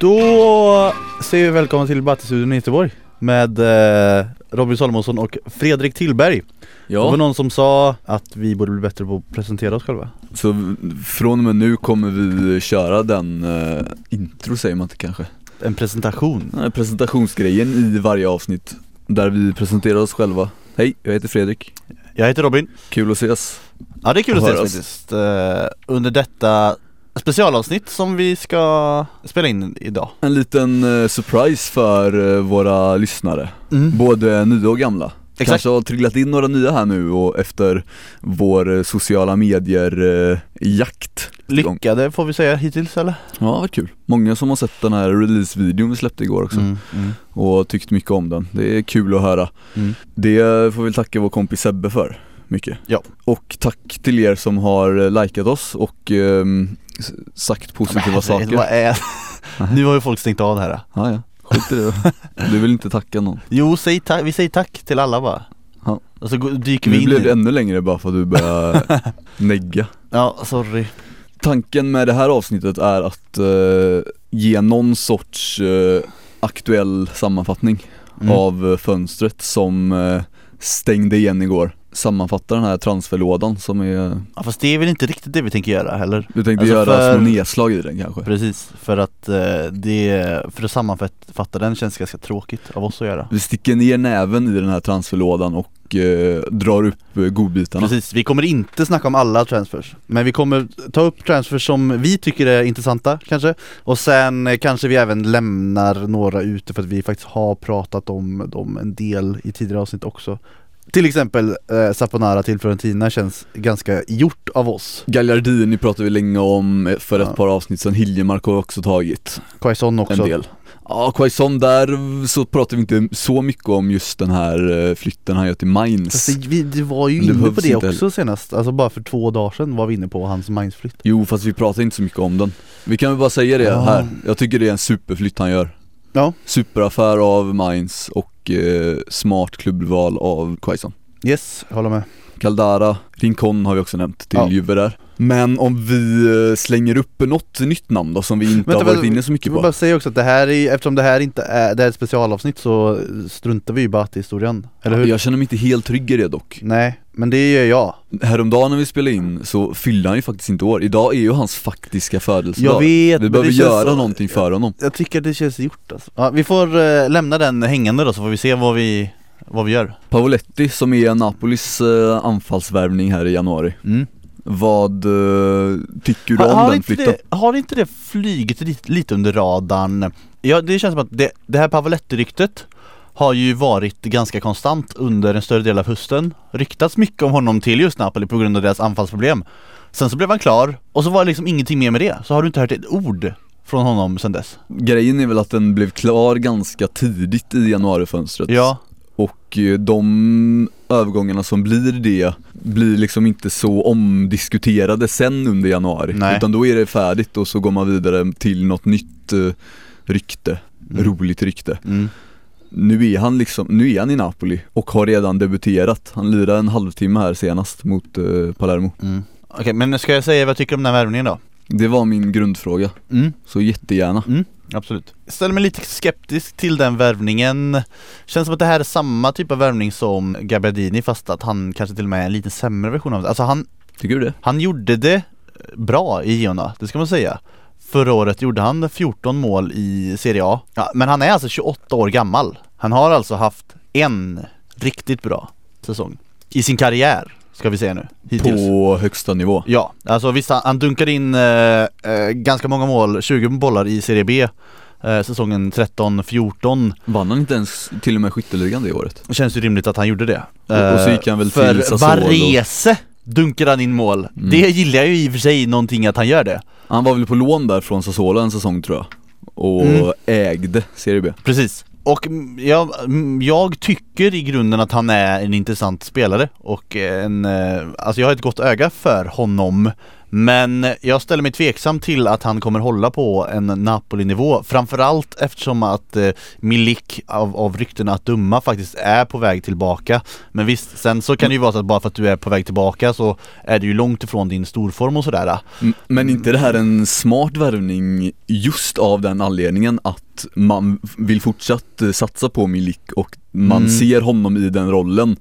Då säger vi välkomna till Battestudion i Göteborg med eh, Robin Salomonsson och Fredrik Tillberg. Det var Ja, någon som sa att vi borde bli bättre på att presentera oss själva. så från och med nu kommer vi köra den uh, intro säger man inte kanske En presentation. Här presentationsgrejen i varje avsnitt Där vi presenterar oss själva Hej, jag heter Fredrik, Jag heter Robin. kul att ses Ja det är kul att ses faktiskt. Eh, under detta specialavsnitt som vi ska spela in idag. En liten eh, surprise för eh, våra lyssnare, Mm. både nya och gamla Exakt. Kanske har trillat in några nya här nu och efter vår eh, sociala medier eh, Lyckade får vi säga hittills eller? Ja, det var kul. Många som har sett den här release-videon vi släppte igår också Mm, mm, och tyckt mycket om den. Det är kul att höra. mm. Det får vi tacka vår kompis Sebbe för mycket. Ja. Och tack till er som har eh, likat oss och s- sagt positiva Men saker. Vad är... nu har ju folk stängt av det här. Ja, ja. Skit i det. Du vill inte tacka någon. Jo, säg tack, vi säger tack till alla bara. Ja. Och så dyker vi Nu in blev i det ännu längre bara för att du började negga. Ja, sorry. Tanken med det här avsnittet är att eh, ge någon sorts eh, aktuell sammanfattning Mm. av eh, fönstret som eh, stängde igen igår. Sammanfatta den här transferlådan som är, Ja, fast det är väl inte riktigt det vi tänker göra heller? du tänkte Alltså göra för- små nedslag i den kanske? Precis, för att eh, det, för att sammanfatta den känns ganska tråkigt av oss att göra Vi sticker ner näven i den här transferlådan och eh, drar upp eh, godbitarna. Precis, vi kommer inte snacka om alla transfers Men vi kommer ta upp transfers som vi tycker är intressanta kanske Och sen eh, kanske vi även lämnar några ute för att vi faktiskt har pratat om dem en del i tidigare avsnitt också Till exempel eh, Saponara till Fiorentina känns ganska gjort av oss. Gagliardini pratade vi länge om eh, för ett Ja. par avsnitt sedan, Hiljemark har vi också tagit. Quaison också. en del. Ja, Quaison där så pratar vi inte så mycket om just den här eh, flytten han gör till Mainz. Fast det, vi, det var ju inne på det också senast, alltså bara för två dagar sedan var vi inne på hans Mainz-flytt. Jo fast vi pratar inte så mycket om den. Vi kan väl bara säga det Ja. här, jag tycker det är en superflytt han gör Ja. Superaffär av Mainz och eh, smart klubbval av Quaison Yes, jag håller med Caldara, Rincon har vi också nämnt till Ja. Juve där. Men om vi eh, slänger upp något nytt namn då som vi inte Vänta, har varit inne så Jag mycket på? bara säga också att det här är, eftersom det här inte är, det här är ett specialavsnitt så struntar vi ju bara i historien, eller hur? Jag känner mig inte helt trygg i det dock. Nej, men det gör jag. Häromdagen när vi spelade in så fyllde han ju faktiskt inte år, idag är ju hans faktiska födelsedag. Jag vet, Vi behöver göra så- någonting för honom. Jag tycker det känns gjort alltså. ja, Vi får eh, lämna den hängande då så får vi se vad vi, vad vi gör. Pavoletti som är Napolis eh, anfallsvärvning här i januari. Mm. Vad eh, tycker du har, om har, den flytten? det, har inte det flugit lite, lite under radarn? Ja, det känns som att det, det här Pavoletti-ryktet har ju varit ganska konstant under en större del av hösten. Ryktats mycket om honom till just Napoli på grund av deras anfallsproblem. Sen så blev han klar, och så var det liksom ingenting mer med det, så har du inte hört ett ord från honom sen dess? Grejen är väl att den blev klar ganska tidigt i januarifönstret. Ja, Och eh, de övergångarna som blir det blir liksom inte så omdiskuterade sen under januari Nej. Utan då är det färdigt och så går man vidare till något nytt eh, rykte, Mm. roligt rykte mm. Nu är han liksom, nu är han i Napoli och har redan debuterat Han lirade en halvtimme här senast mot eh, Palermo Mm. Okej, men ska jag säga vad jag tycker om den här värvningen då? Det var min grundfråga, Mm. så jättegärna Mm, absolut. Jag ställer mig lite skeptisk till den värvningen. Känns som att det här är samma typ av värvning som Gabbiadini fast att han kanske till och med är en lite sämre version av det. Alltså han, Tycker du det? han gjorde det bra i Giona, det ska man säga. Förra året gjorde han 14 mål i Serie A. Ja, men han är alltså 28 år gammal. Han har alltså haft en riktigt bra säsong i sin karriär, ska vi säga nu, hittills. På högsta nivå Ja, alltså visst han, dunkade in eh, eh, ganska många mål, 20 bollar i Serie B eh, säsongen 13-14 Vann han inte ens till och med skytteligan det året? Det känns ju rimligt att han gjorde det Och- och så gick han väl För till Sassuolo. Varese dunkade han in mål, Mm. det gillar jag ju i och för sig någonting att han gör det Han var väl på lån där från Sassuolo en säsong tror jag Och Mm. ägde Serie B Precis och jag, jag tycker i grunden att han är en intressant spelare och en, eh, alltså jag har ett gott öga för honom. Men jag ställer mig tveksam till att han kommer hålla på en Napoli-nivå Framförallt eftersom att eh, Milik av, av ryktena att döma faktiskt är på väg tillbaka. Men visst, sen så kan det ju vara så att bara för att du är på väg tillbaka så är du ju långt ifrån din storform och sådär. Men inte det här en smart värvning just av den anledningen att man vill fortsatt eh, satsa på Milik och man Mm. ser honom i den rollen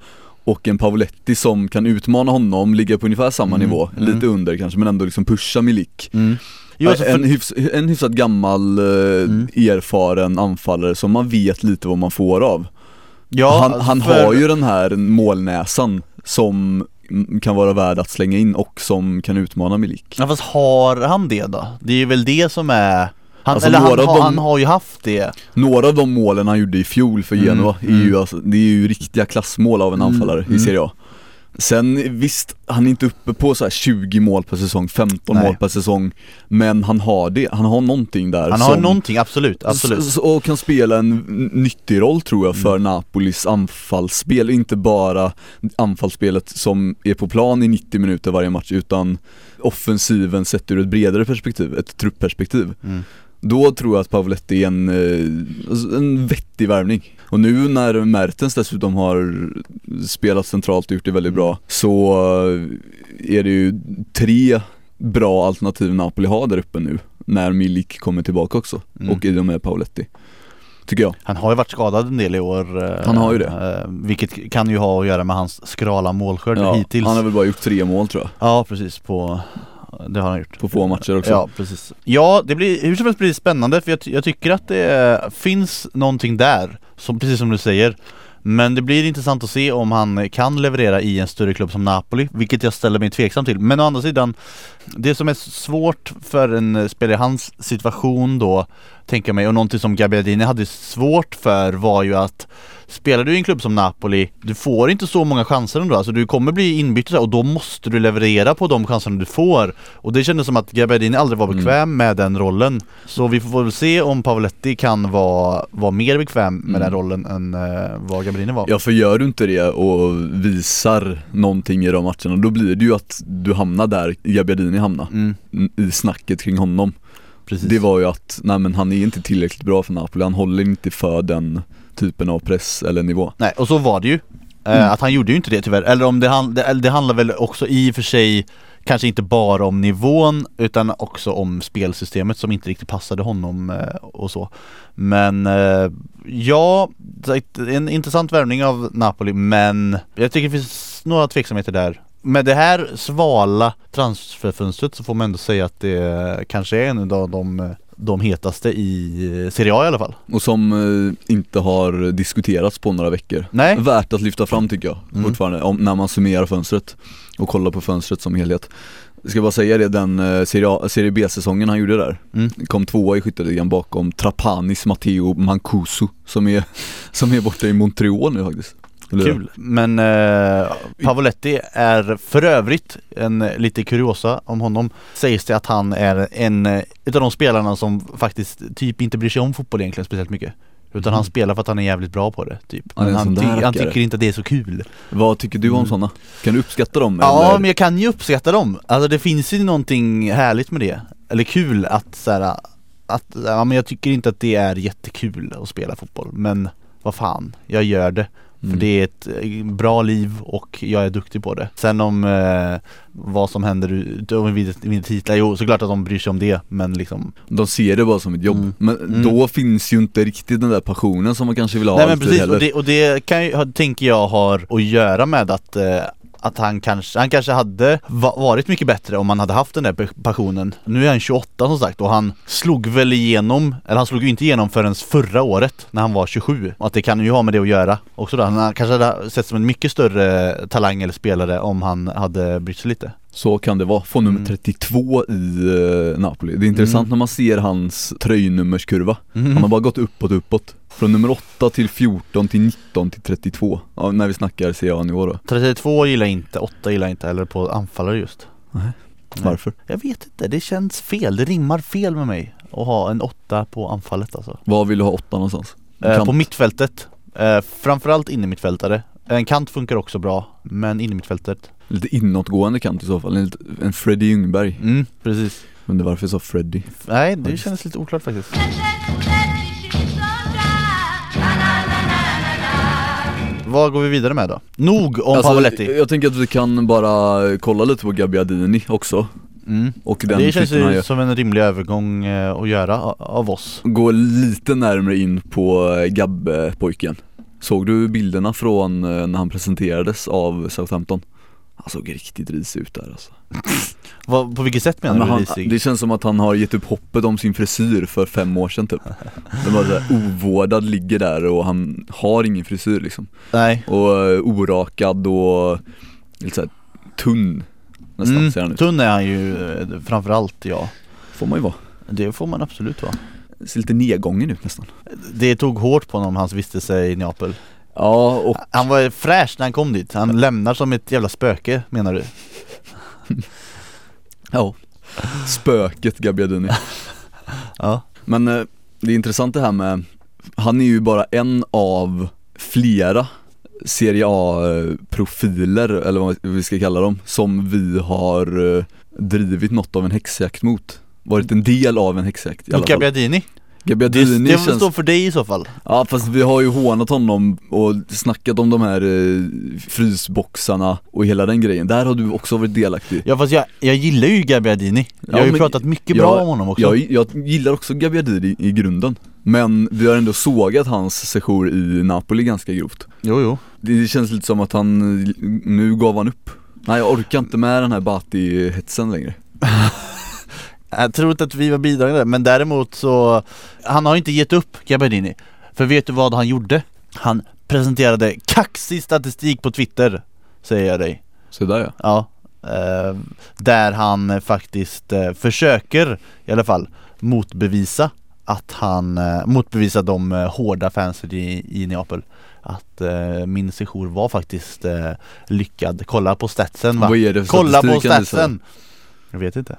och en Pavoletti som kan utmana honom, ligga på ungefär samma Mm, nivå, mm. lite under kanske men ändå liksom pusha Milik Jo, alltså, en, för, hyfs, en hyfsat gammal, eh, Mm. erfaren anfallare som man vet lite vad man får av ja, Han, han för- har ju den här målnäsan som mm, kan vara värd att slänga in och som kan utmana Milik Ja fast har han det då? Det är väl det som är han, Alltså, eller han, några av har, dem- han har ju haft det. Några av de målen han gjorde i fjol för Mm, Genoa är ju alltså, det är ju riktiga klassmål av en Mm, anfallare mm. i Serie A. Sen visst, han är inte uppe på så här 20 mål per säsong, 15 Nej. mål per säsong Men han har det, han har någonting där Han har som, någonting, absolut, absolut. Och kan spela en nyttig roll tror jag för Napolis anfallsspel, inte bara anfallsspelet som är på plan i 90 minuter varje match utan offensiven sett ur ett bredare perspektiv, ett truppperspektiv. Mm. Då tror jag att Pavletti är en, eh, alltså en vettig värvning. Och nu när Mertens dessutom har spelat centralt och gjort det väldigt bra så eh, är det ju tre bra alternativ Napoli har där uppe nu när Milik kommer tillbaka också Mm. och i och med Pavletti. Tycker jag. Han har ju varit skadad en del i år eh, Han har ju det. Vilket kan ju ha att göra med hans skrala målskörd Ja, hittills han har väl bara gjort tre mål tror jag, Ja precis, på det har han gjort. På få matcher också. Ja precis. Ja det blir, hur som helst blir det spännande för jag, jag tycker att det finns någonting där som, Precis som du säger. Men det blir intressant att se om han kan leverera i en större klubb som Napoli Vilket jag ställer mig tveksam till. Men å andra sidan Det som är svårt för en spelare i hans situation då Tänker jag mig och någonting som Gabbiadini hade svårt för var ju att Spelar du i en klubb som Napoli Du får inte så många chanser ändå, alltså du kommer bli inbytt och då måste du leverera på de chanserna du får. Och det kändes som att Gabbiadini aldrig var bekväm med den rollen. Så vi får väl se om Pavoletti kan vara, vara mer bekväm med Mm. den rollen än uh, vad Gabbiadini var. Ja för gör du inte det och visar någonting i de matcherna då blir det ju att du hamnar där Gabbiadini hamnar mm, i snacket kring honom precis. Det var ju att, nej men han är inte tillräckligt bra för Napoli, han håller inte för den typen av press eller nivå. Nej, och så var det ju. Eh, Mm. Att han gjorde ju inte det tyvärr, eller om det, han, det, handlar väl också i och för sig Kanske inte bara om nivån utan också om spelsystemet som inte riktigt passade honom eh, och så. Men eh, ja, en intressant värvning av Napoli men jag tycker det finns några tveksamheter där med det här svala transferfönstret så får man ändå säga att det kanske är en av de, de hetaste i Serie A i alla fall. Och som eh, inte har diskuterats på några veckor. Nej, Värt att lyfta fram tycker jag Mm. fortfarande, om, när man summerar fönstret och kollar på fönstret som helhet. Jag ska bara säga det, den eh, Serie, A- Serie B-säsongen han gjorde där Mm. Kom tvåa i skytteligan bakom Trapanis Matteo Mancuso som är, som är borta i Montreal nu faktiskt Kul, men eh, Pavoletti är för övrigt en lite kuriosa om honom Sägs det att han är en eh, utav de spelarna som faktiskt typ inte bryr sig om fotboll egentligen speciellt mycket Utan han Mm. spelar för att han är jävligt bra på det typ Men en han, ty- han tycker inte att det är så kul Vad tycker du om Mm. sådana? Kan du uppskatta dem? Ja eller? men jag kan ju uppskatta dem, alltså det finns ju någonting härligt med det Eller kul att så här, att, ja men jag tycker inte att det är jättekul att spela fotboll Men vad fan, jag gör det För Mm. det är ett eh, bra liv och jag är duktig på det Sen om eh, vad som händer ut- om vi vinner titlar, jo såklart att de bryr sig om det men liksom De ser det bara som ett jobb, Mm. men Mm. då finns ju inte riktigt den där passionen som man kanske vill ha Nej men precis, heller och det, och det kan ju, tänker jag har att göra med att eh, att han kanske, han kanske hade varit mycket bättre om han hade haft den där passionen. Nu är han 28 som sagt och han slog väl igenom, eller han slog ju inte igenom förrän förra året när han var 27 Och att det kan ju ha med det att göra också då. Han kanske hade sett som en mycket större talang eller spelare om han hade brytt sig lite. Så kan det vara, få nummer Mm. 32 i eh, Napoli Det är intressant Mm. när man ser hans tröjnummerskurva Mm. Han har bara gått uppåt uppåt Från nummer 8 till 14 till 19 till 32 Ja när vi snackar Serie A-nivå då 32 gillar jag inte, 8 gillar jag inte eller på anfallare just Nej. Nej. Varför? Jag vet inte, det känns fel, det rimmar fel med mig att ha en 8 på anfallet alltså Var vill du ha 8 någonstans? eh, Kant. På mittfältet, eh, framförallt innermittfältare En kant funkar också bra, men innermittfältet Lite inåtgående kant i så fall, en, en Freddie Ljungberg. Mm, precis. Men det varför jag sa Freddie Nej, det känns lite oklart faktiskt. Vad går vi vidare med då? Nog om Alltså, Pavoletti Jag tänker att vi kan bara kolla lite på Gabbiadini också. Mm. Och den Det känns ju som en rimlig övergång eh, att göra av oss. Gå lite närmare in på eh, Gabbe-pojken. Såg du bilderna från eh, när han presenterades av Southampton? Han såg riktigt risig ut där alltså. Vad, På vilket sätt menar Men du han, risig? Det känns som att han har gett upp hoppet om sin frisyr för fem år sedan typ. Den var såhär ovårdad, ligger där och han har ingen frisyr liksom. Nej. Och eh, orakad och lite såhär tunn nästan ser han mm, ut. Tunn är han ju eh, framförallt ja. Får man ju vara. Det får man absolut vara. Ser lite nedgången ut nästan. Det tog hårt på honom hans vistelse i Neapel Ja och Han var fräsch när han kom dit, han lämnar som ett jävla spöke menar du? ja. Spöket Gabbiadini Ja. Men eh, det är intressant det här med Han är ju bara en av flera Serie A-profiler, eller vad vi ska kalla dem, som vi har eh, drivit något av en häxjakt mot. Varit en del av en häxjakt i alla fall. Gabbiadini? Det, Gabbiadini det får känns stå för dig i så fall. Ja fast vi har ju hånat honom och snackat om de här eh, frysboxarna och hela den grejen, där har du också varit delaktig. Ja fast jag, jag gillar ju Gabbiadini Jag Ja, har ju men- pratat mycket Ja, bra om honom också. jag, jag gillar också Gabbiadini i grunden. Men vi har ändå sågat hans sejour i Napoli ganska grovt. Jo jo. Det känns lite som att han, nu gav han upp. Nej jag orkar inte med den här Bati-hetsen längre Jag tror inte att vi var bidragande men däremot så Han har inte gett upp Gabbiadini För vet du vad han gjorde? Han presenterade kaxig statistik på Twitter Säger jag dig. Så där ja. Ja eh, Där han faktiskt eh, försöker i alla fall motbevisa att han, eh, motbevisa de eh, hårda fansen i, i Neapel. Att eh, min sejour var faktiskt eh, lyckad. Kolla på statsen va? Vad är det för Kolla på statsen! Jag vet inte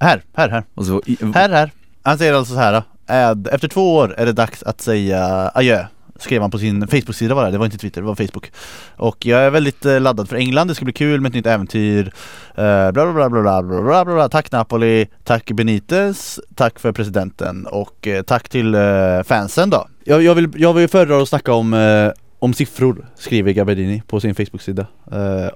här, här, här. Och så, här, här. Han säger alltså så här. Eh, efter två år är det dags att säga adjö skrev han på sin Facebook-sida var det, det var inte Twitter, det var Facebook. Och jag är väldigt eh, laddad för England, det ska bli kul med ett nytt äventyr. Eh, bla bla bla bla bla bla bla Tack Napoli, tack Benitez, tack för presidenten och tack till fansen då. Jag, jag vill, jag vill föredra att snacka om om siffror skriver Gabardini på sin Facebook-sida.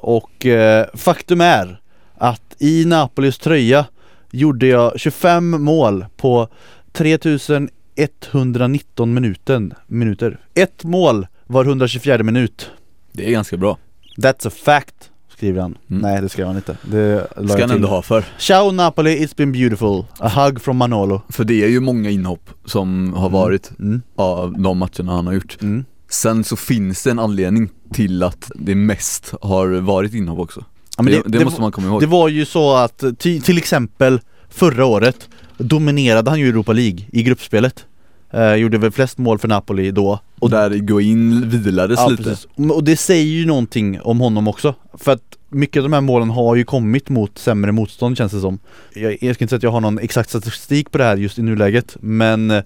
och faktum är att i Napolis tröja gjorde jag 25 mål på 3119 minuten, minuter. Ett mål var 124 minut. det är ganska bra That's a fact, skriver han. Mm. Nej det skrev han inte. Det Ska han ändå ha för Ciao Napoli, it's been beautiful. A hug from Manolo. För det är ju många inhopp som har varit Mm. av de matcherna han har gjort Mm. Sen så finns det en anledning till att det mest har varit inhopp också Ja, det, det, det, måste man komma ihåg det var ju så att ty, till exempel förra året dominerade han ju Europa League i gruppspelet. Eh, gjorde väl flest mål för Napoli då. Och där Guin vilades Ja, lite precis. Och det säger ju någonting om honom också. För att mycket av de här målen har ju kommit mot sämre motstånd känns det som. Jag, jag ska inte säga att jag har någon exakt statistik på det här just i nuläget men eh,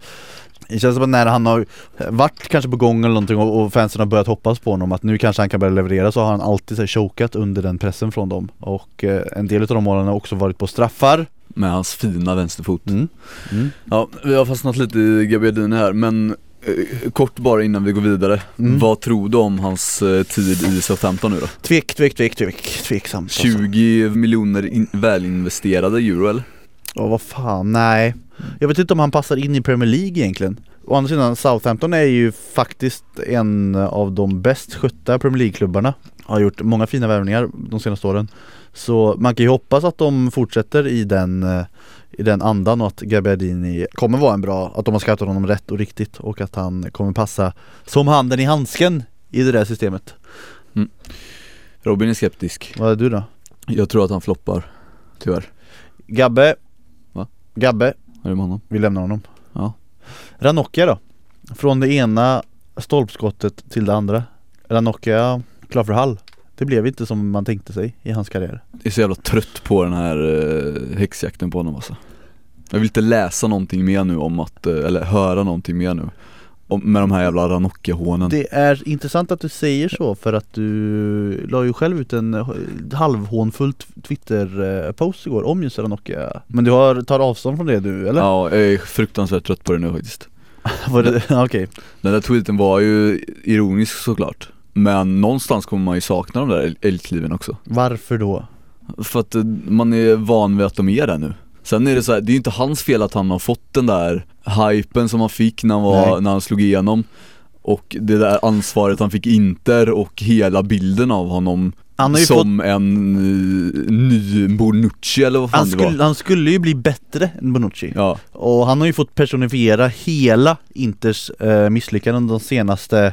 det känns som att när han har varit kanske på gång eller någonting och, fansen har börjat hoppas på honom att nu kanske han kan börja leverera så har han alltid så här, chokat under den pressen från dem. Och eh, en del av de målen har också varit på straffar. med hans fina vänsterfot Mm. Mm. Ja, vi har fastnat lite i Gabbiadini här men eh, kort bara innan vi går vidare Mm. Vad tror du om hans eh, tid i Southampton nu då? Tvek, tvek, tvek, tvek, tveksamt alltså. 20 miljoner in- välinvesterade euro eller? Ja vad fan, nej. Jag vet inte om han passar in i Premier League egentligen. Å andra sidan, Southampton är ju faktiskt en av de bäst skötta Premier League-klubbarna. Har gjort många fina värvningar de senaste åren. Så man kan ju hoppas att de fortsätter i den, eh, i den andan och att Gabbiadini kommer vara en bra, att de har scoutat honom rätt och riktigt och att han kommer passa som handen i handsken i det där systemet. Robin är skeptisk Vad är du då? Jag tror att han floppar Tyvärr Gabbe? Va? Gabbe, Vad är det med honom? vi lämnar honom. Ja. Ranocchia då? Från det ena stolpskottet till det andra. Ranocchia klar för Hall. Det blev inte som man tänkte sig i hans karriär. Jag är så jävla trött på den här eh, häxjakten på honom alltså Jag vill inte läsa någonting mer nu om att, eh, eller höra någonting mer nu med de här jävla Ranocchia-hånen. Det är intressant att du säger så för att du la ju själv ut en halvhånfull Twitter-post igår om just Ranocchia Men du har, tar avstånd från det du eller? Ja, jag är fruktansvärt trött på det nu faktiskt. Var det, okej Den där tweeten var ju ironisk såklart. Men någonstans kommer man ju sakna de där älg- älgkliven också. Varför då? För att eh, man är van vid att de är där nu. Sen är det så här, det är ju inte hans fel att han har fått den där hypen som han fick när han, var, Nej. när han slog igenom. Och det där ansvaret han fick Inter och hela bilden av honom ju fått som en eh, ny Bonucci eller vad fan han det var. skulle, han skulle ju bli bättre än Bonucci Ja, Och han har ju fått personifiera hela Inters eh, misslyckanden de senaste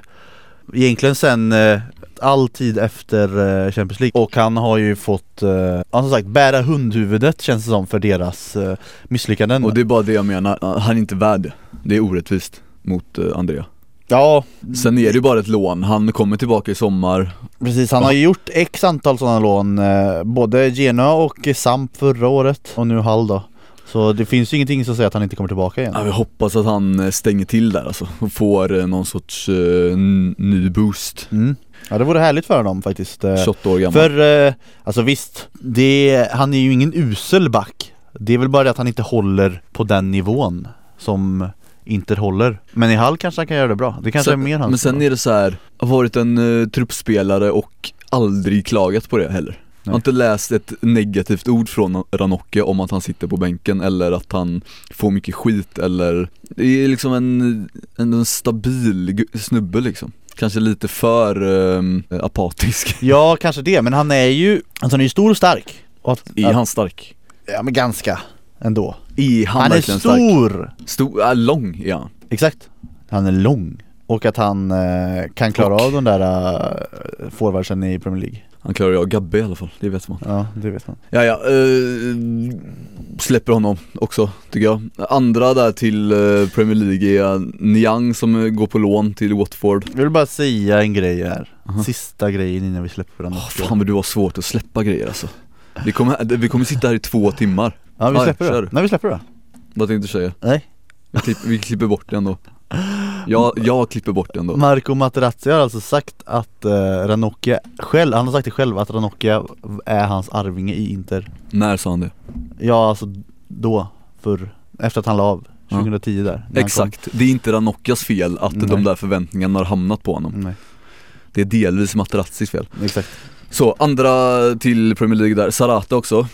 Egentligen sen eh, all tid efter eh, Champions League. Och han har ju fått, eh, som sagt, bära hundhuvudet känns det som för deras eh, misslyckanden. Och det är bara det jag menar, han är inte värd det. Det är orättvist mot eh, Andrea. Ja, Sen är det ju bara ett lån, han kommer tillbaka i sommar. Precis han har gjort x antal sådana lån eh, Både Genoa och Samp förra året. Och nu Hall då Så det finns ju ingenting som säger att han inte kommer tillbaka igen Ja, vi hoppas att han eh, stänger till där alltså och får eh, någon sorts n- ny boost. mm. Ja det vore härligt för honom faktiskt eh, 28 år gammal. För, eh, alltså visst, det, han är ju ingen usel back Det är väl bara det att han inte håller på den nivån som Inter håller Men i Hall kanske han kan göra det bra, det kanske sen, är mer hans Men sen är det så här, har varit en uh, truppspelare och aldrig klagat på det heller. Jag har inte läst ett negativt ord från Ranocchia om att han sitter på bänken eller att han får mycket skit eller Det är liksom en, en, stabil snubbe liksom. Kanske lite för ehm, apatisk. Ja kanske det, men han är ju, alltså han är ju stor och stark. Och att, Är han stark? Ja men ganska ändå. Är han, Han är verkligen stark? stor! Stor, äh, lång han. Exakt. Han är lång. Och att han eh, kan klara Och- av den där uh, forwardsen i Premier League Han klarar av Gabbe i alla fall, det vet man Ja, det vet man Ja, ja, eh, släpper honom också tycker jag. Andra där till eh, Premier League är Niang som eh, går på lån till Watford. Jag vill bara säga en grej här Aha. Sista grejen innan vi släpper den Åh, fan vad du har svårt att släppa grejer alltså. Vi kommer, vi kommer sitta här i två timmar. Ja vi släpper kör. det, nej vi släpper det Vad tänkte du säga? Nej Vi klipper, vi klipper bort det ändå. Jag, jag klipper bort det ändå. Marco Materazzi har alltså sagt att uh, Ranocchia själv, han har sagt det själv att Ranocchia är hans arvinge i Inter När sa han det? Ja alltså då, för efter att han la av, Ja. 2010 där när han Exakt, det är inte Ranocchias fel att Nej. de där förväntningarna har hamnat på honom. Nej, Det är delvis Materazzis fel. exakt Så, andra till Premier League där, Sarata också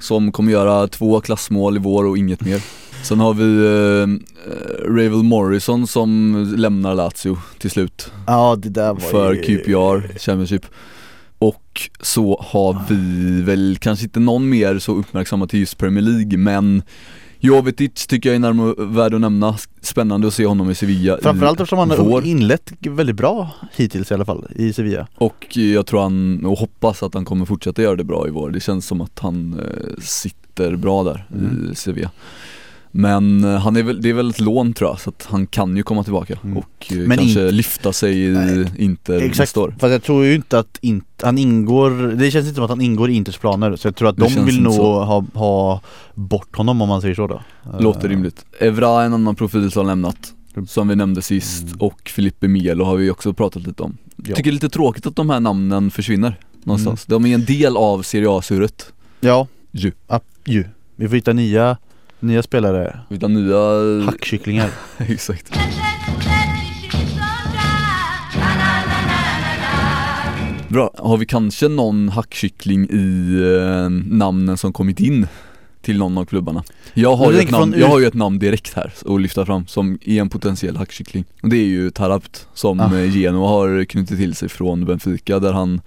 Som kommer göra två klassmål i vår och inget mer Sen har vi eh, eh, Ravel Morrison som lämnar Lazio till slut Ja det där var för ju... QPR Championship Och så har vi väl kanske inte någon mer så uppmärksamma till just Premier League men Jovetic tycker jag är närmare värd att nämna, spännande att se honom i Sevilla Framförallt eftersom han har inlett väldigt bra hittills i alla fall i Sevilla Och jag tror han, och hoppas att han kommer fortsätta göra det bra i vår. Det känns som att han eh, sitter bra där Mm. i Sevilla. Men eh, han är väl, det är väl ett lån tror jag, så att han kan ju komma tillbaka Mm. och eh, Men kanske lyfta sig i Nej. Inter Exakt, nästa år. fast jag tror ju inte att in, han ingår, det känns inte som att han ingår i Inters planer Så jag tror att Det de vill nog så. ha, ha bort honom om man säger så då Låter Eh, rimligt. Evra är en annan profil som har lämnat, som vi nämnde sist Mm. och Filippe Melo har vi också pratat lite om. Ja. Tycker det är lite tråkigt att de här namnen försvinner någonstans. Mm. De är en del av Serie A-surret. Ja, Ju. ju Vi får hitta nya, nya spelare, Utan nya... hackkycklingar Exakt. Bra, har vi kanske någon hackkyckling i eh, namnen som kommit in till någon av klubbarna? Jag har, ju ett namn, jag har ju ett namn direkt här att lyfta fram som är en potentiell hackkyckling och det är ju Tarabt som Ah. eh, Genoa har knutit till sig från Benfica där han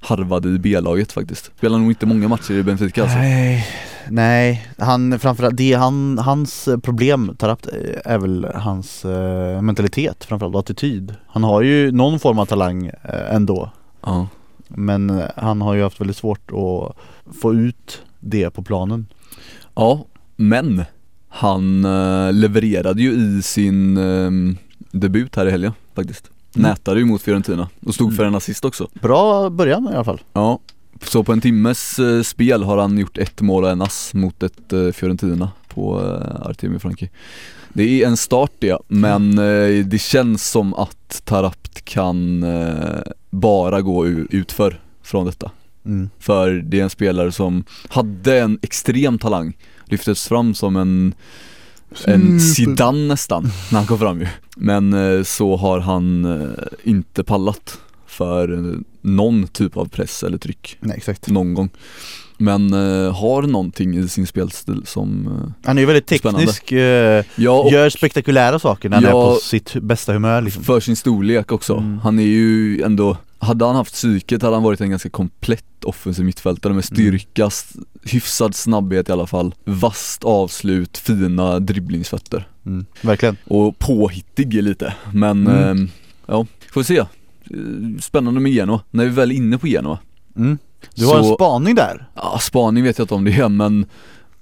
harvade i B-laget faktiskt. Spelar nog inte många matcher i Benfica alltså. Nej, nej, han framförallt, det han, hans problem Tarapt är väl hans eh, mentalitet framförallt och attityd Han har ju någon form av talang eh, ändå Ja. Men eh, han har ju haft väldigt svårt att få ut det på planen Ja, men han eh, levererade ju i sin eh, debut här i helgen faktiskt. Mm. Nätade ju mot Fiorentina och stod för en assist också. Bra början i alla fall Ja, så på en timmes eh, spel har han gjort ett mål och en ass mot ett eh, Fiorentina på eh, Artemi Franki. Det är en start det, men det känns som att Tarapt kan bara gå utför från detta. Mm. För det är en spelare som hade en extrem talang, lyftes fram som en, en Zidane nästan när han kom fram ju. Men så har han inte pallat för någon typ av press eller tryck Nej exakt. någon gång. Men eh, har någonting i sin spelstil som, eh, Han är ju väldigt teknisk, eh, ja och gör spektakulära saker när han Ja. är på sitt bästa humör liksom. för sin storlek också. Mm. Han är ju ändå, hade han haft psyket hade han varit en ganska komplett offensiv mittfältare med styrka, s- hyfsad snabbhet i alla fall, vasst avslut, fina dribblingsfötter Mm. Verkligen. och påhittig lite. Men Mm. eh, ja, får vi se. Eh, Spännande med Genoa, när vi väl är inne på Genoa. Mm. Du har en Så- spaning där. Ja, spaning vet jag inte om det är men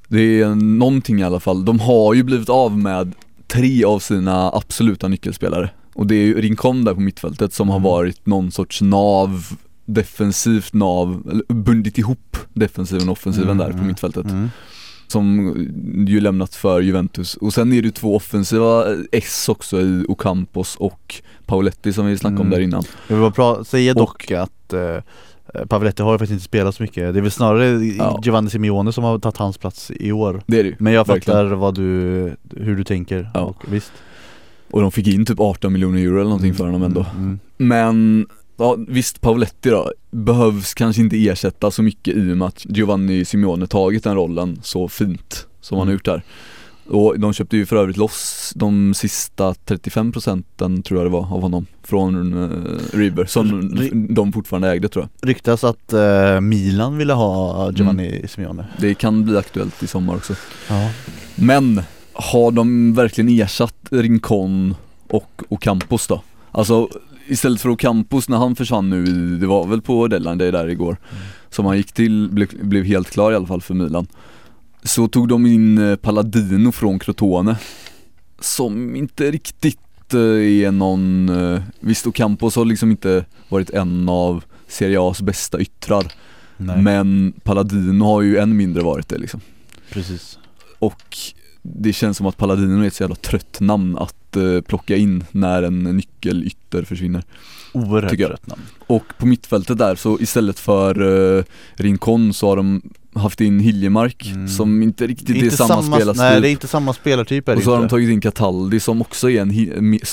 det är någonting i alla fall. De har ju blivit av med tre av sina absoluta nyckelspelare. Och det är ju Rincon där på mittfältet som har Mm. varit någon sorts nav, defensivt nav, eller bundit ihop defensiven och offensiven där på Mm. mittfältet. Mm. Som ju lämnat för Juventus. Och sen är det två offensiva S också i Ocampos och Pauletti som vi snackade om Mm. där innan. Jag vill bara säga dock att eh, Pavletti har ju faktiskt inte spelat så mycket. Det är väl snarare Ja. Giovanni Simeone som har tagit hans plats i år. Det är det ju. Men jag Verkligen. fattar vad du, hur du tänker. Ja. Och, visst. Och de fick in typ 18 miljoner euro eller någonting för honom ändå. Mm. Men ja, visst Pauletti då, behövs kanske inte ersätta så mycket i och med att Giovanni Simeone tagit den rollen så fint som han har Mm. gjort där. Och de köpte ju för övrigt loss de sista 35 procenten tror jag det var av honom från uh, River som Ri- de fortfarande ägde tror jag. Ryktas att eh, Milan ville ha Giovanni Mm. Simeone. Det kan bli aktuellt i sommar också. Ja. Men har de verkligen ersatt Rincon och Ocampos då? Alltså istället för Ocampos när han försvann nu, det var väl på deadline day där igår Som han gick till, blev, blev helt klar i alla fall för Milan Så tog de in eh, Palladino från Crotone Som inte riktigt eh, är någon, eh, visst Ocampos har liksom inte varit en av Serie A's bästa yttrar Nej. Men Palladino har ju än mindre varit det liksom Precis. och det känns som att Paladino är ett så jävla trött namn att eh, plocka in när en nyckelytter försvinner. Oerhört rätt namn. Och på mittfältet där så istället för uh, Rincon så har de haft in Hiljemark Mm. som inte riktigt Inte är samma, spelarstil. Nej det är inte samma spelartyp är och så har de inte. tagit in Cataldi som också är en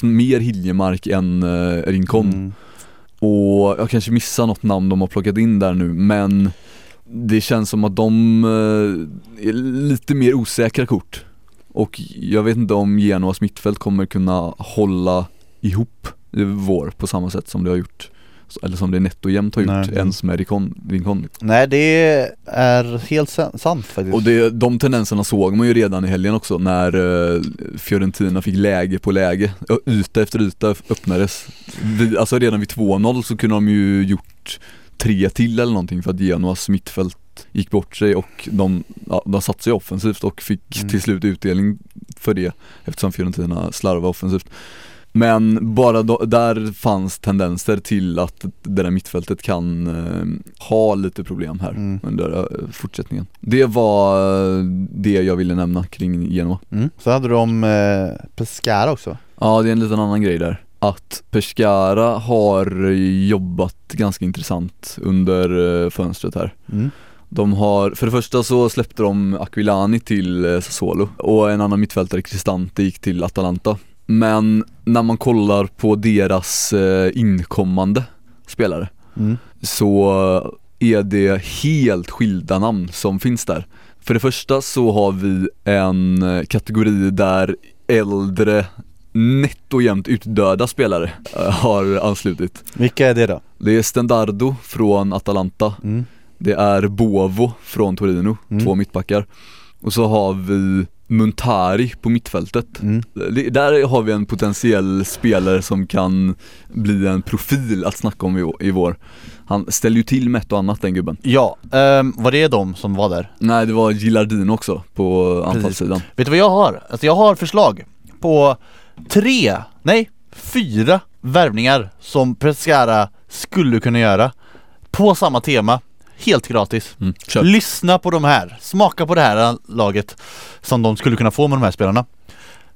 mer Hiljemark än uh, Rincon. Mm. Och jag kanske missar något namn de har plockat in där nu men det känns som att de eh, är lite mer osäkra kort. Och jag vet inte om Genoas mittfält kommer kunna hålla ihop i vår på samma sätt som det har gjort eller som det netto jämt har gjort Nej. ens med Rincon. Nej det är helt sa- sant faktiskt. Och det, de tendenserna såg man ju redan i helgen också när eh, Fiorentina fick läge på läge, yta efter yta öppnades. Vi, alltså redan vid 2-0 så kunde de ju gjort tre till eller någonting för att Genoas mittfält gick bort sig och de, ja, de satte sig offensivt och fick Mm. till slut utdelning för det eftersom Fiorentina slarvade offensivt. Men bara då, där fanns tendenser till att det där mittfältet kan eh, ha lite problem här Mm. under eh, fortsättningen. Det var eh, det jag ville nämna kring Genoa. Mm. Så hade om eh, Pescara också. Ja, det är en liten annan grej där. Att Pescara har jobbat ganska intressant under eh, fönstret här. Mm. De har, för det första så släppte de Aquilani till eh, Sassuolo och en annan mittfältare, Cristante, gick till Atalanta. Men när man kollar på deras eh, inkommande spelare Mm. så är det helt skilda namn som finns där. För det första så har vi en eh, kategori där äldre nätt och jämnt utdöda spelare har anslutit. Vilka är det då? Det är Stendardo från Atalanta, Mm. Det är Bovo från Torino, Mm. två mittbackar. Och så har vi Muntari på mittfältet. Mm. Där har vi en potentiell spelare som kan bli en profil att snacka om i, vår. Han ställer ju till med ett och annat den gubben. Ja, ehm, var det de som var där? Nej det var Gilardino också på anfallssidan. Vet du vad jag har? Alltså jag har förslag på tre, nej, fyra värvningar som Pescara skulle kunna göra på samma tema, helt gratis. Mm. Lyssna på de här, smaka på det här laget som de skulle kunna få med de här spelarna.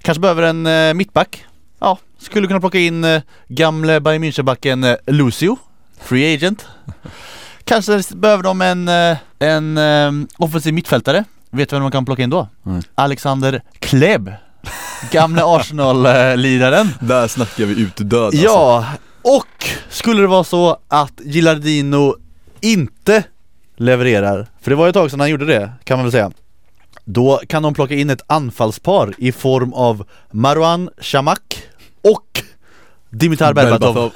Kanske behöver en eh, mittback. Ja, skulle kunna plocka in eh, gamle Bayern München-backen eh, Lucio, free agent. Kanske behöver de en, eh, en eh, offensiv mittfältare. Vet du vem man kan plocka in då? Nej. Alexander Kleb. Gamle Arsenal-liraren. Där snackar vi utdöd alltså. Ja, och skulle det vara så att Gilardino inte levererar, för det var ju ett tag sedan han gjorde det kan man väl säga Då kan de plocka in ett anfallspar i form av Marwan Shamak och Dimitar Berbatov.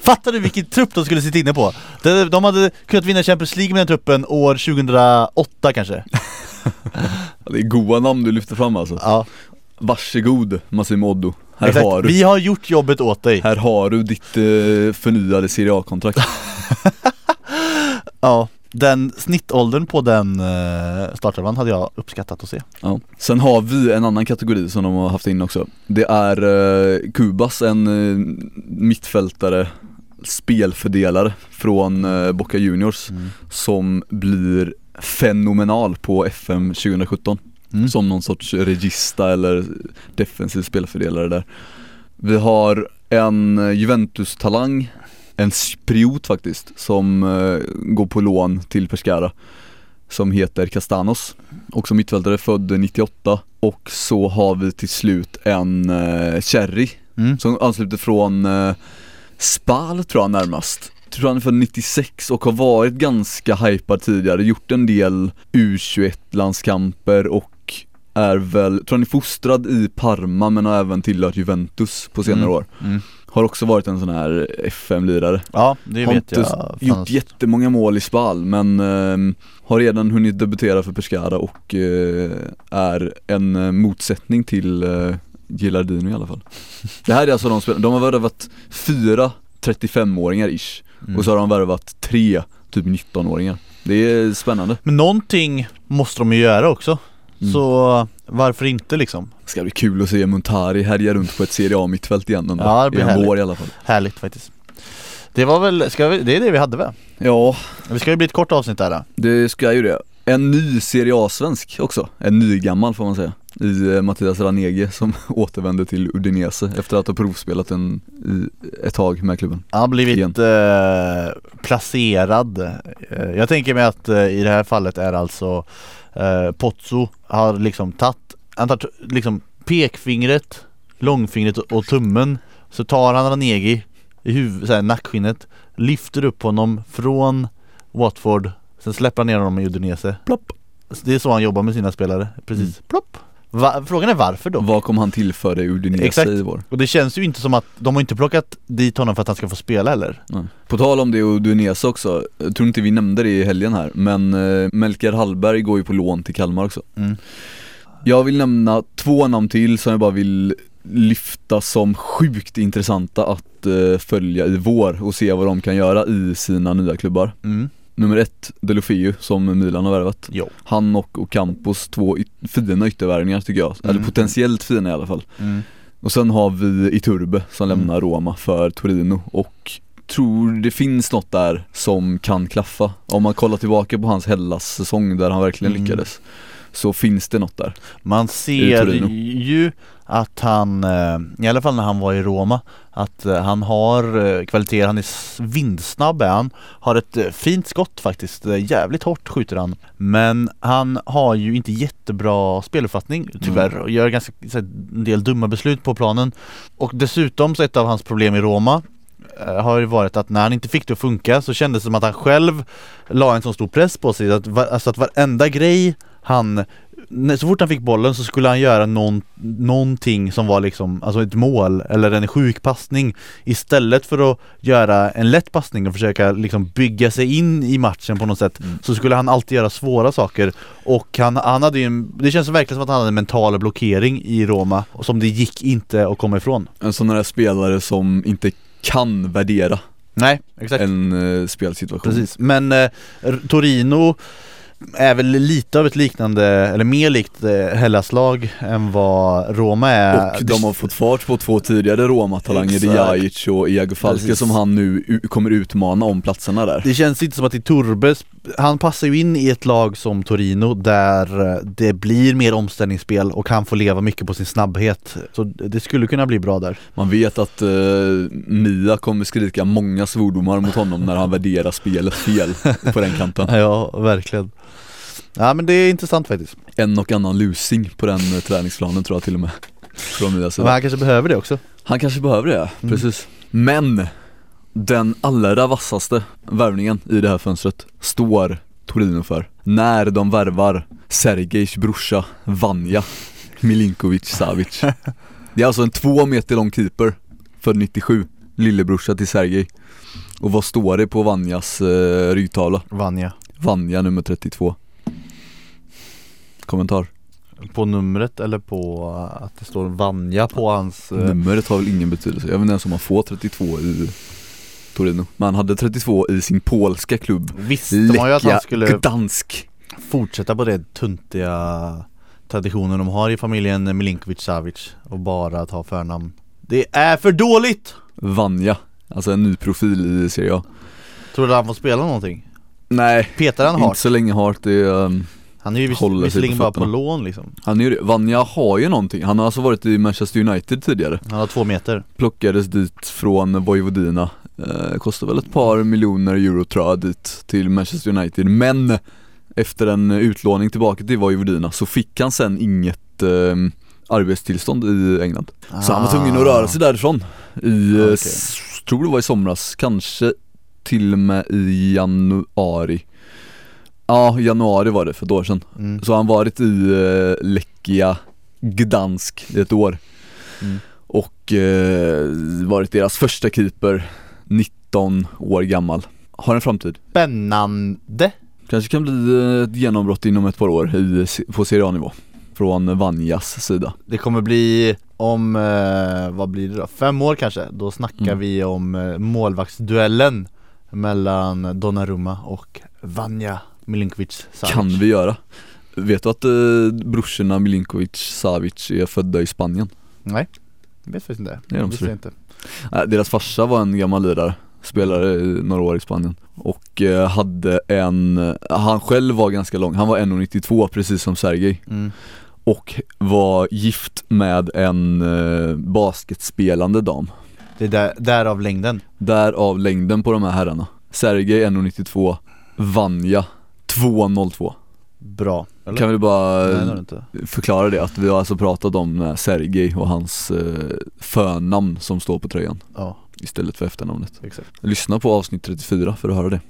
Fattar du vilken trupp de skulle sitta inne på? De, de hade kunnat vinna Champions League med den truppen år 2008 kanske Det är goa namn du lyfter fram alltså. Ja, Varsågod Massimo Oddo. Här exakt. har du. Vi har gjort jobbet åt dig Här har du ditt eh, förnyade Serie A-kontrakt. Ja, den snittåldern på den uh, startelvan hade jag uppskattat att se Ja. Sen har vi en annan kategori som de har haft in också. Det är eh, Kubas, en eh, mittfältare, spelfördelare från eh, Boca Juniors som blir fenomenal på FM 2017 Mm. som någon sorts regista eller defensiv spelfördelare där. Vi har en eh, Juventus-talang, en spriot faktiskt, som eh, går på lån till Pescara som heter Castanos, också mittfältare, född 98 och så har vi till slut en eh, Cherry Mm. som ansluter från eh, Spal tror jag närmast Tror han är född 96 och har varit ganska hypad tidigare, gjort en del U21-landskamper och är väl, tror han är fostrad i Parma men har även tillhört Juventus på senare Mm. år Mm. Har också varit en sån här FM-lirare Ja, det Har vet inte jag gjort fanns. jättemånga mål i Spal men eh, har redan hunnit debutera för Pescara och eh, är en eh, motsättning till eh, Gilardino i alla fall Det här är alltså de spel- de har värvat fyra 35-åringar ish Mm. och så har de värvat tre typ 19-åringar Det är spännande Men någonting måste de ju göra också Mm. Så varför inte liksom? Ska bli kul att se Montari härja runt på ett Serie A-mittfält igen ändå, Ja, det blir i en härligt. vår i alla fall Härligt faktiskt Det var väl, ska vi, det är det vi hade väl? Ja, Det ska ju bli ett kort avsnitt där då. det ska ju det En ny Serie A-svensk också, en ny gammal får man säga i eh, Mattias Ranege som återvände till Udinese efter att ha provspelat en, i, ett tag med klubben Han har blivit eh, placerad eh, Jag tänker mig att eh, i det här fallet är alltså eh, Pozzo har liksom tagit, han tar liksom pekfingret, långfingret och, tummen Så tar han Ranegi i huvudet, såhär nackskinnet Lyfter upp honom från Watford Sen släpper han ner honom i Udinese. Plopp. Det är så han jobbar med sina spelare, precis, plopp Va- Frågan är varför då? Vad kommer han tillföra i Udinese Exakt. i vår? Och det känns ju inte som att, de har inte plockat dit honom för att han ska få spela heller Nej. På tal om det och Udinese också, jag tror inte vi nämnde det i helgen här men eh, Melker Hallberg går ju på lån till Kalmar också Mm. Jag vill nämna två namn till som jag bara vill lyfta som sjukt intressanta att eh, följa i vår och se vad de kan göra i sina nya klubbar Mm. Nummer ett, Delofeu som Milan har värvat Jo. Han och Ocampos, två yt- fina yttervärvningar tycker jag, eller Mm. potentiellt fina i alla fall Mm. Och sen har vi Iturbe som Mm. lämnar Roma för Torino och tror det finns något där som kan klaffa Om man kollar tillbaka på hans Hellas-säsong där han verkligen Mm. lyckades Så finns det något där Man ser ju att han, eh, i alla fall när han var i Roma, att eh, han har eh, kvaliteter, han är vindsnabb är han, har ett fint skott faktiskt, jävligt hårt skjuter han. Men han har ju inte jättebra speluppfattning tyvärr och gör ganska en del dumma beslut på planen. Och dessutom så ett av hans problem i Roma har ju varit att när han inte fick det att funka så kändes det som att han själv la en så stor press på sig att, alltså att varenda grej han när- så fort han fick bollen så skulle han göra någon, någonting som var liksom, alltså ett mål eller en sjuk passning Istället för att göra en lätt passning och försöka liksom bygga sig in i matchen på något sätt Mm. Så skulle han alltid göra svåra saker. Och han, han hade ju en, det känns verkligen som att han hade en mental blockering i Roma och Som det gick inte att komma ifrån. En sån här spelare som inte kan värdera Nej, exakt. en eh, spelsituation. Precis, men eh, Torino är väl lite av ett liknande, eller mer likt eh, Hellas-lag än vad Roma är Och de har fått fart på två tidigare Roma-talanger. Djajic och Iago Falke Precis. som han nu kommer utmana om platserna där Det känns inte som att Iturbe sp- han passar ju in i ett lag som Torino där eh, det blir mer omställningsspel och han får leva mycket på sin snabbhet. Så det skulle kunna bli bra där. Man vet att eh, Mia kommer skrika många svordomar mot honom när han värderar spelet fel på den kanten. Ja, verkligen. Ja men det är intressant faktiskt. En och annan lusing på den eh, träningsplanen tror jag till och med. Från Men sida. han kanske behöver det också. Han kanske behöver det, Mm. precis. Men den allra vassaste värvningen i det här fönstret står Torino för. När de värvar Sergejs brorsa Vanja Milinkovic Savic. Det är alltså en två meter lång keeper, född 97, lillebrorsa till Sergej. Och vad står det på Vanjas eh, ryggtavla? Vanja. Vanja nummer 32. Kommentar? På numret eller på uh, att det står Vanja på hans... eh, Numret har väl ingen betydelse, jag vet inte ens om man får 32 i Torino. Men han hade 32 i sin polska klubb Visste man ju att han skulle Gdansk fortsätta på det tuntiga traditionen de har i familjen Milinkovic Savic och bara ta förnamn. Det är för dåligt! Vanja, alltså en ny profil i Serie A Tror du han får spela någonting? Nej, Petar han inte så länge Hart, det är, um, Han är ju vis- håller sig visserligen på bara på fötterna. lån liksom. han är ju. Vanja har ju någonting, han har alltså varit i Manchester United tidigare Han har två meter. Plockades dit från Vojvodina eh, Kostar väl ett par miljoner euro tror jag dit till Manchester United Men efter en utlåning tillbaka till Vojvodina så fick han sen inget eh, arbetstillstånd i England Så han var tvungen att röra sig därifrån i, eh, Ah. S- tror det var i somras, kanske till och med i januari Ja, januari var det för ett år sedan Mm. Så han varit i eh, Lechia Gdansk i ett år Mm. Och eh, varit deras första keeper 19 år gammal Har en framtid Spännande! Kanske kan bli eh, ett genombrott inom ett par år i, på Serie A-nivå Från Vanjas sida Det kommer bli om, eh, vad blir det då? Fem år kanske? Då snackar Mm. vi om eh, målvaktsduellen mellan Donnarumma och Vanja Milinkovic Savic. Kan vi göra Vet du att eh, brorsorna Milinkovic Savic är födda i Spanien? Nej, jag vet faktiskt inte. Det är de Visste jag inte. Äh, deras farsa var en gammal lirare, spelade i några år i Spanien och eh, hade en, han själv var ganska lång, han var 1,92 precis som Sergej Mm. och var gift med en eh, basketspelande dam Det är där, därav längden. Därav längden på de här herrarna Sergej 1,92, Vanja 2,02 Bra. Eller? Kan vi bara Nej, det inte. förklara det, att vi har alltså pratat om eh, Sergej och hans eh, förnamn som står på tröjan Ja, istället för efternamnet exakt. Lyssna på avsnitt 34 för att höra det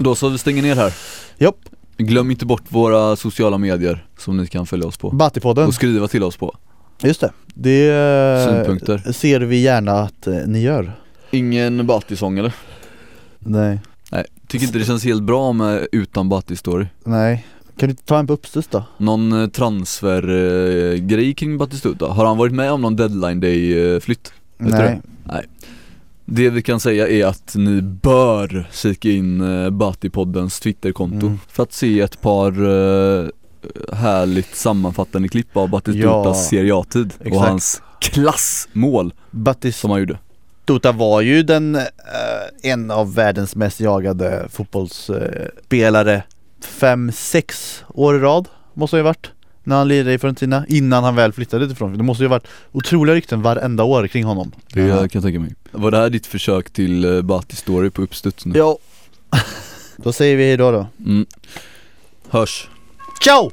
Då så, vi stänger ner här Jopp, Glöm inte bort våra sociala medier som ni kan följa oss på Battipodden. och skriva till oss på Just det. Det eh, Synpunkter. ser vi gärna att ni gör. Ingen Batti-sång eller? Nej. Nej, tycker inte det känns helt bra med utan Batti-story Nej. Kan du ta en på uppstuds då? Någon eh, transfer-grej kring Battistuta? Har han varit med om någon deadline day-flytt? Vet du Nej. Det vi kan säga är att ni bör kika in Batipoddens twitterkonto Mm. för att se ett par eh, härligt sammanfattande klipp av Batistutas Ja, Serie A-tid och hans klassmål Battis som han gjorde Tuta var ju den, eh, en av världens mest jagade fotbollsspelare fem, sex år i rad måste det ha varit när han lirade i Fiorentina innan han väl flyttade Fiorentina. Det måste ju ha varit otroliga rykten varenda år kring honom. Det Ja. kan jag tänka mig Var det här ditt försök till uh, Bati-story på uppstuds nu? Ja. Då säger vi hejdå då. Mm. Hörs Ciao!